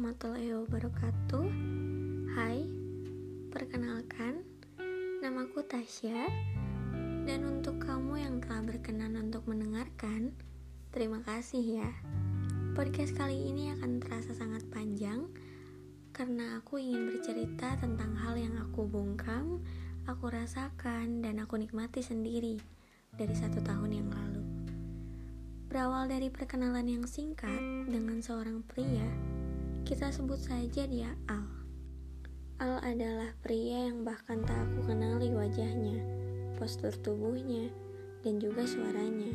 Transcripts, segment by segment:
warahmatullahi wabarakatuh. Hai, perkenalkan Namaku Tasya. Dan untuk kamu yang telah berkenan untuk mendengarkan Terima kasih ya. Podcast kali ini akan terasa sangat panjang Karena aku ingin bercerita tentang hal yang aku bungkam Aku rasakan dan aku nikmati sendiri Dari satu tahun yang lalu. Berawal dari perkenalan yang singkat dengan seorang pria, kita sebut saja dia Al. Al adalah pria yang bahkan tak aku kenali wajahnya, postur tubuhnya, dan juga suaranya.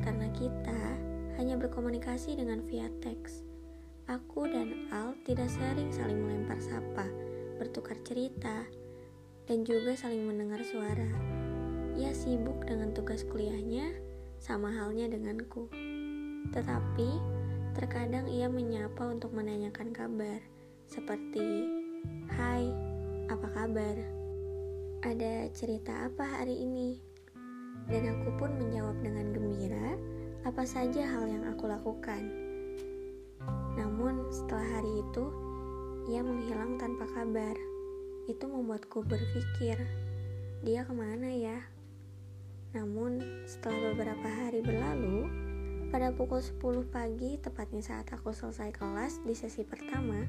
Karena kita hanya berkomunikasi dengan via teks. Aku dan Al tidak sering saling melempar sapa, bertukar cerita, dan juga saling mendengar suara. Ia sibuk dengan tugas kuliahnya sama halnya denganku. Tetapi, terkadang ia menyapa untuk menanyakan kabar, seperti, Hai, apa kabar? Ada cerita apa hari ini? Dan aku pun menjawab dengan gembira apa saja hal yang aku lakukan. Namun, setelah hari itu, ia menghilang tanpa kabar. Itu membuatku berpikir, dia ke mana ya? Namun, setelah beberapa hari berlalu, pada pukul 10 pagi, tepatnya saat aku selesai kelas di sesi pertama,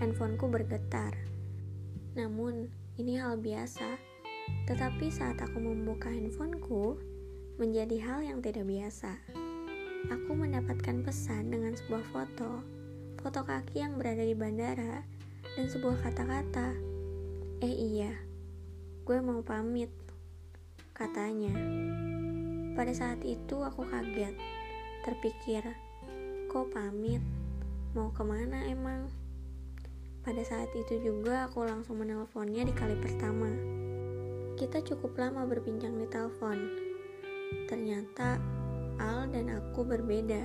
handphoneku bergetar. Namun, ini hal biasa. Tetapi saat aku membuka handphoneku, menjadi hal yang tidak biasa. Aku mendapatkan pesan dengan sebuah foto, foto kaki yang berada di bandara, dan sebuah kata-kata. Eh iya, gue mau pamit katanya. Pada saat itu aku kaget, terpikir, kok pamit? Mau ke mana emang? Pada saat itu juga aku langsung menelponnya di kali pertama. Kita cukup lama berbincang di telepon. Ternyata Al dan aku berbeda.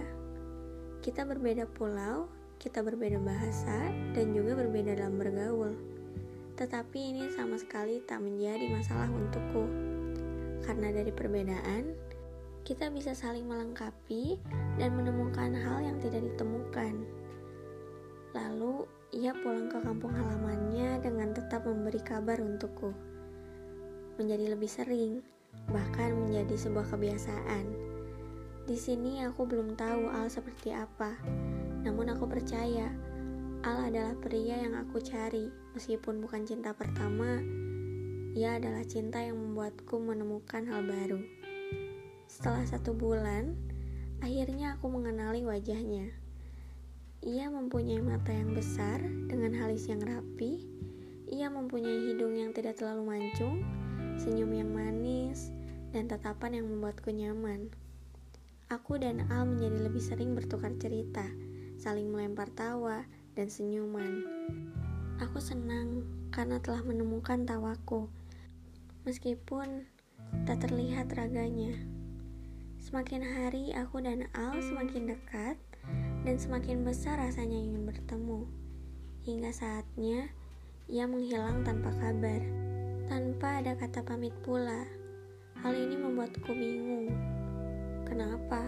Kita berbeda pulau, kita berbeda bahasa, dan juga berbeda dalam bergaul. Tetapi ini sama sekali tak menjadi masalah untukku karena dari perbedaan, kita bisa saling melengkapi dan menemukan hal yang tidak ditemukan. Lalu, ia pulang ke kampung halamannya dengan tetap memberi kabar untukku. Menjadi lebih sering, bahkan menjadi sebuah kebiasaan. Di sini aku belum tahu Al seperti apa, namun aku percaya Al adalah pria yang aku cari, meskipun bukan cinta pertama, ia adalah cinta yang membuatku menemukan hal baru. Setelah satu bulan, akhirnya aku mengenali wajahnya. Ia mempunyai mata yang besar dengan halis yang rapi. Ia mempunyai hidung yang tidak terlalu mancung, senyum yang manis, dan tatapan yang membuatku nyaman. Aku dan Al menjadi lebih sering bertukar cerita, saling melempar tawa dan senyuman. Aku senang karena telah menemukan tawaku meskipun tak terlihat raganya. Semakin hari aku dan Al semakin dekat dan semakin besar rasanya ingin bertemu. Hingga saatnya ia menghilang tanpa kabar, tanpa ada kata pamit pula. Hal ini membuatku bingung. Kenapa?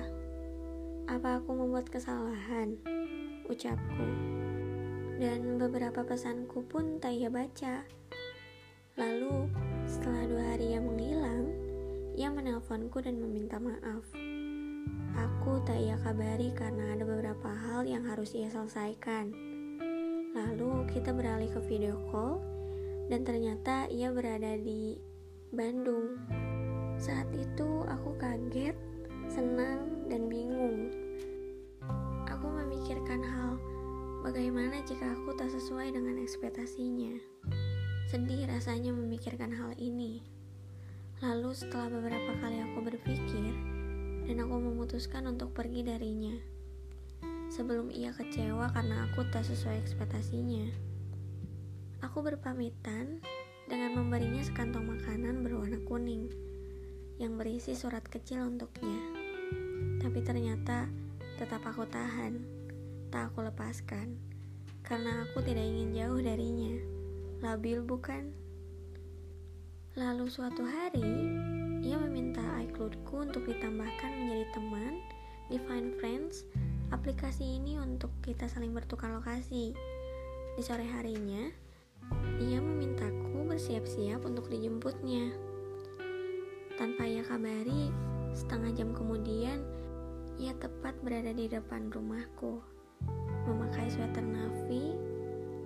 Apa aku membuat kesalahan? Ucapku. Dan beberapa pesanku pun tak ia baca. Lalu, setelah dua hari ia menghilang, ia menelponku dan meminta maaf. Aku tak ia kabari karena ada beberapa hal yang harus ia selesaikan. Lalu kita beralih ke video call dan ternyata ia berada di Bandung. Saat itu aku kaget, senang, dan bingung. Aku memikirkan hal bagaimana jika aku tak sesuai dengan ekspektasinya. Sedih rasanya memikirkan hal ini. Lalu setelah beberapa kali aku berpikir, dan aku memutuskan untuk pergi darinya. Sebelum ia kecewa karena aku tak sesuai ekspektasinya. Aku berpamitan dengan memberinya sekantong makanan berwarna kuning yang berisi surat kecil untuknya. Tapi ternyata tetap aku tahan, tak aku lepaskan, karena aku tidak ingin jauh darinya. Labil bukan? Lalu suatu hari, ia meminta iCloudku untuk ditambahkan menjadi teman di Find Friends aplikasi ini untuk kita saling bertukar lokasi. Di sore harinya, ia memintaku bersiap-siap untuk dijemputnya. Tanpa ia kabari, setengah jam kemudian, ia tepat berada di depan rumahku, memakai sweater navy,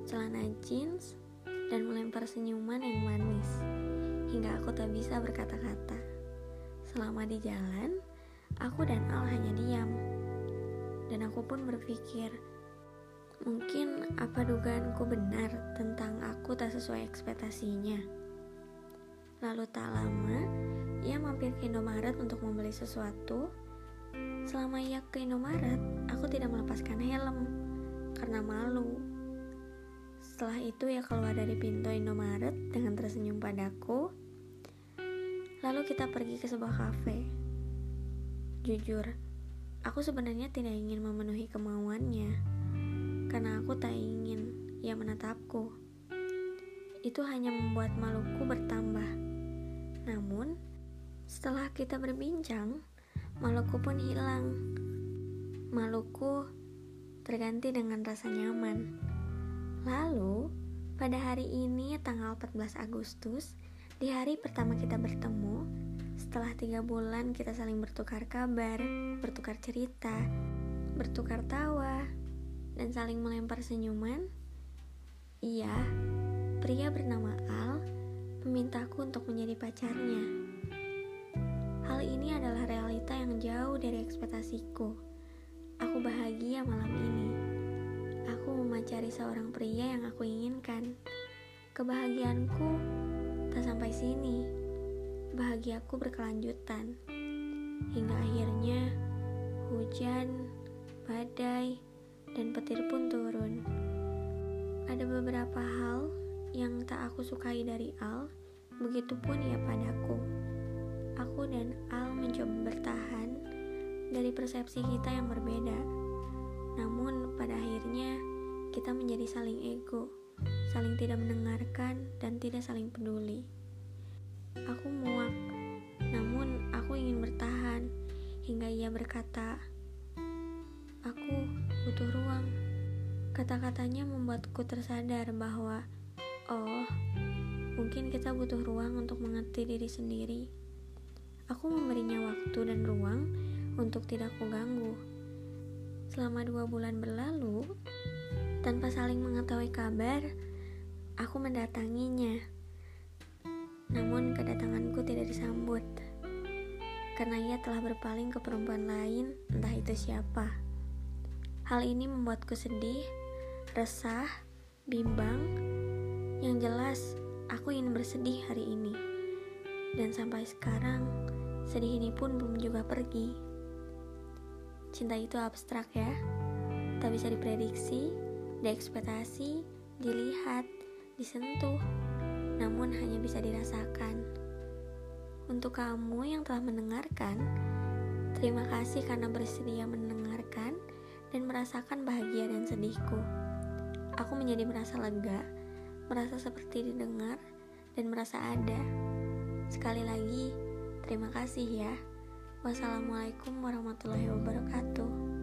celana jeans, dan melempar senyuman yang manis, hingga aku tak bisa berkata-kata. Selama di jalan, aku dan Al hanya diam, dan aku pun berpikir, mungkin apa dugaanku benar tentang aku tak sesuai ekspektasinya. Lalu tak lama, ia mampir ke Indomaret untuk membeli sesuatu. Selama ia ke Indomaret, aku tidak melepaskan helm karena malu setelah itu ia keluar dari pintu Indomaret dengan tersenyum padaku. Lalu kita pergi ke sebuah kafe. Jujur, aku sebenarnya tidak ingin memenuhi kemauannya karena aku tak ingin ia menatapku. Itu hanya membuat maluku bertambah. Namun, setelah kita berbincang, maluku pun hilang. Maluku terganti dengan rasa nyaman. Lalu, pada hari ini tanggal 14 Agustus, di hari pertama kita bertemu, setelah tiga bulan kita saling bertukar kabar, bertukar cerita, bertukar tawa, dan saling melempar senyuman, ia, pria bernama Al, memintaku untuk menjadi pacarnya. Hal ini adalah realita yang jauh dari ekspektasiku. Aku bahagia malam ini aku memacari seorang pria yang aku inginkan. Kebahagiaanku tak sampai sini. Bahagiaku berkelanjutan. Hingga akhirnya hujan, badai, dan petir pun turun. Ada beberapa hal yang tak aku sukai dari Al, begitupun ia padaku. Aku dan Al mencoba bertahan dari persepsi kita yang berbeda. Namun pada akhirnya kita menjadi saling ego, saling tidak mendengarkan, dan tidak saling peduli. Aku muak, namun aku ingin bertahan hingga ia berkata, "Aku butuh ruang." Kata-katanya membuatku tersadar bahwa, oh, mungkin kita butuh ruang untuk mengerti diri sendiri. Aku memberinya waktu dan ruang untuk tidak kuganggu. Selama dua bulan berlalu, tanpa saling mengetahui kabar, aku mendatanginya. Namun kedatanganku tidak disambut. Karena ia telah berpaling ke perempuan lain, entah itu siapa. Hal ini membuatku sedih, resah, bimbang. Yang jelas, aku ingin bersedih hari ini. Dan sampai sekarang, sedih ini pun belum juga pergi. Cinta itu abstrak ya, tak bisa diprediksi, diekspektasi, dilihat, disentuh, namun hanya bisa dirasakan. Untuk kamu yang telah mendengarkan, terima kasih karena bersedia mendengarkan dan merasakan bahagia dan sedihku. Aku menjadi merasa lega, merasa seperti didengar, dan merasa ada. Sekali lagi, terima kasih ya. Wassalamualaikum warahmatullahi wabarakatuh.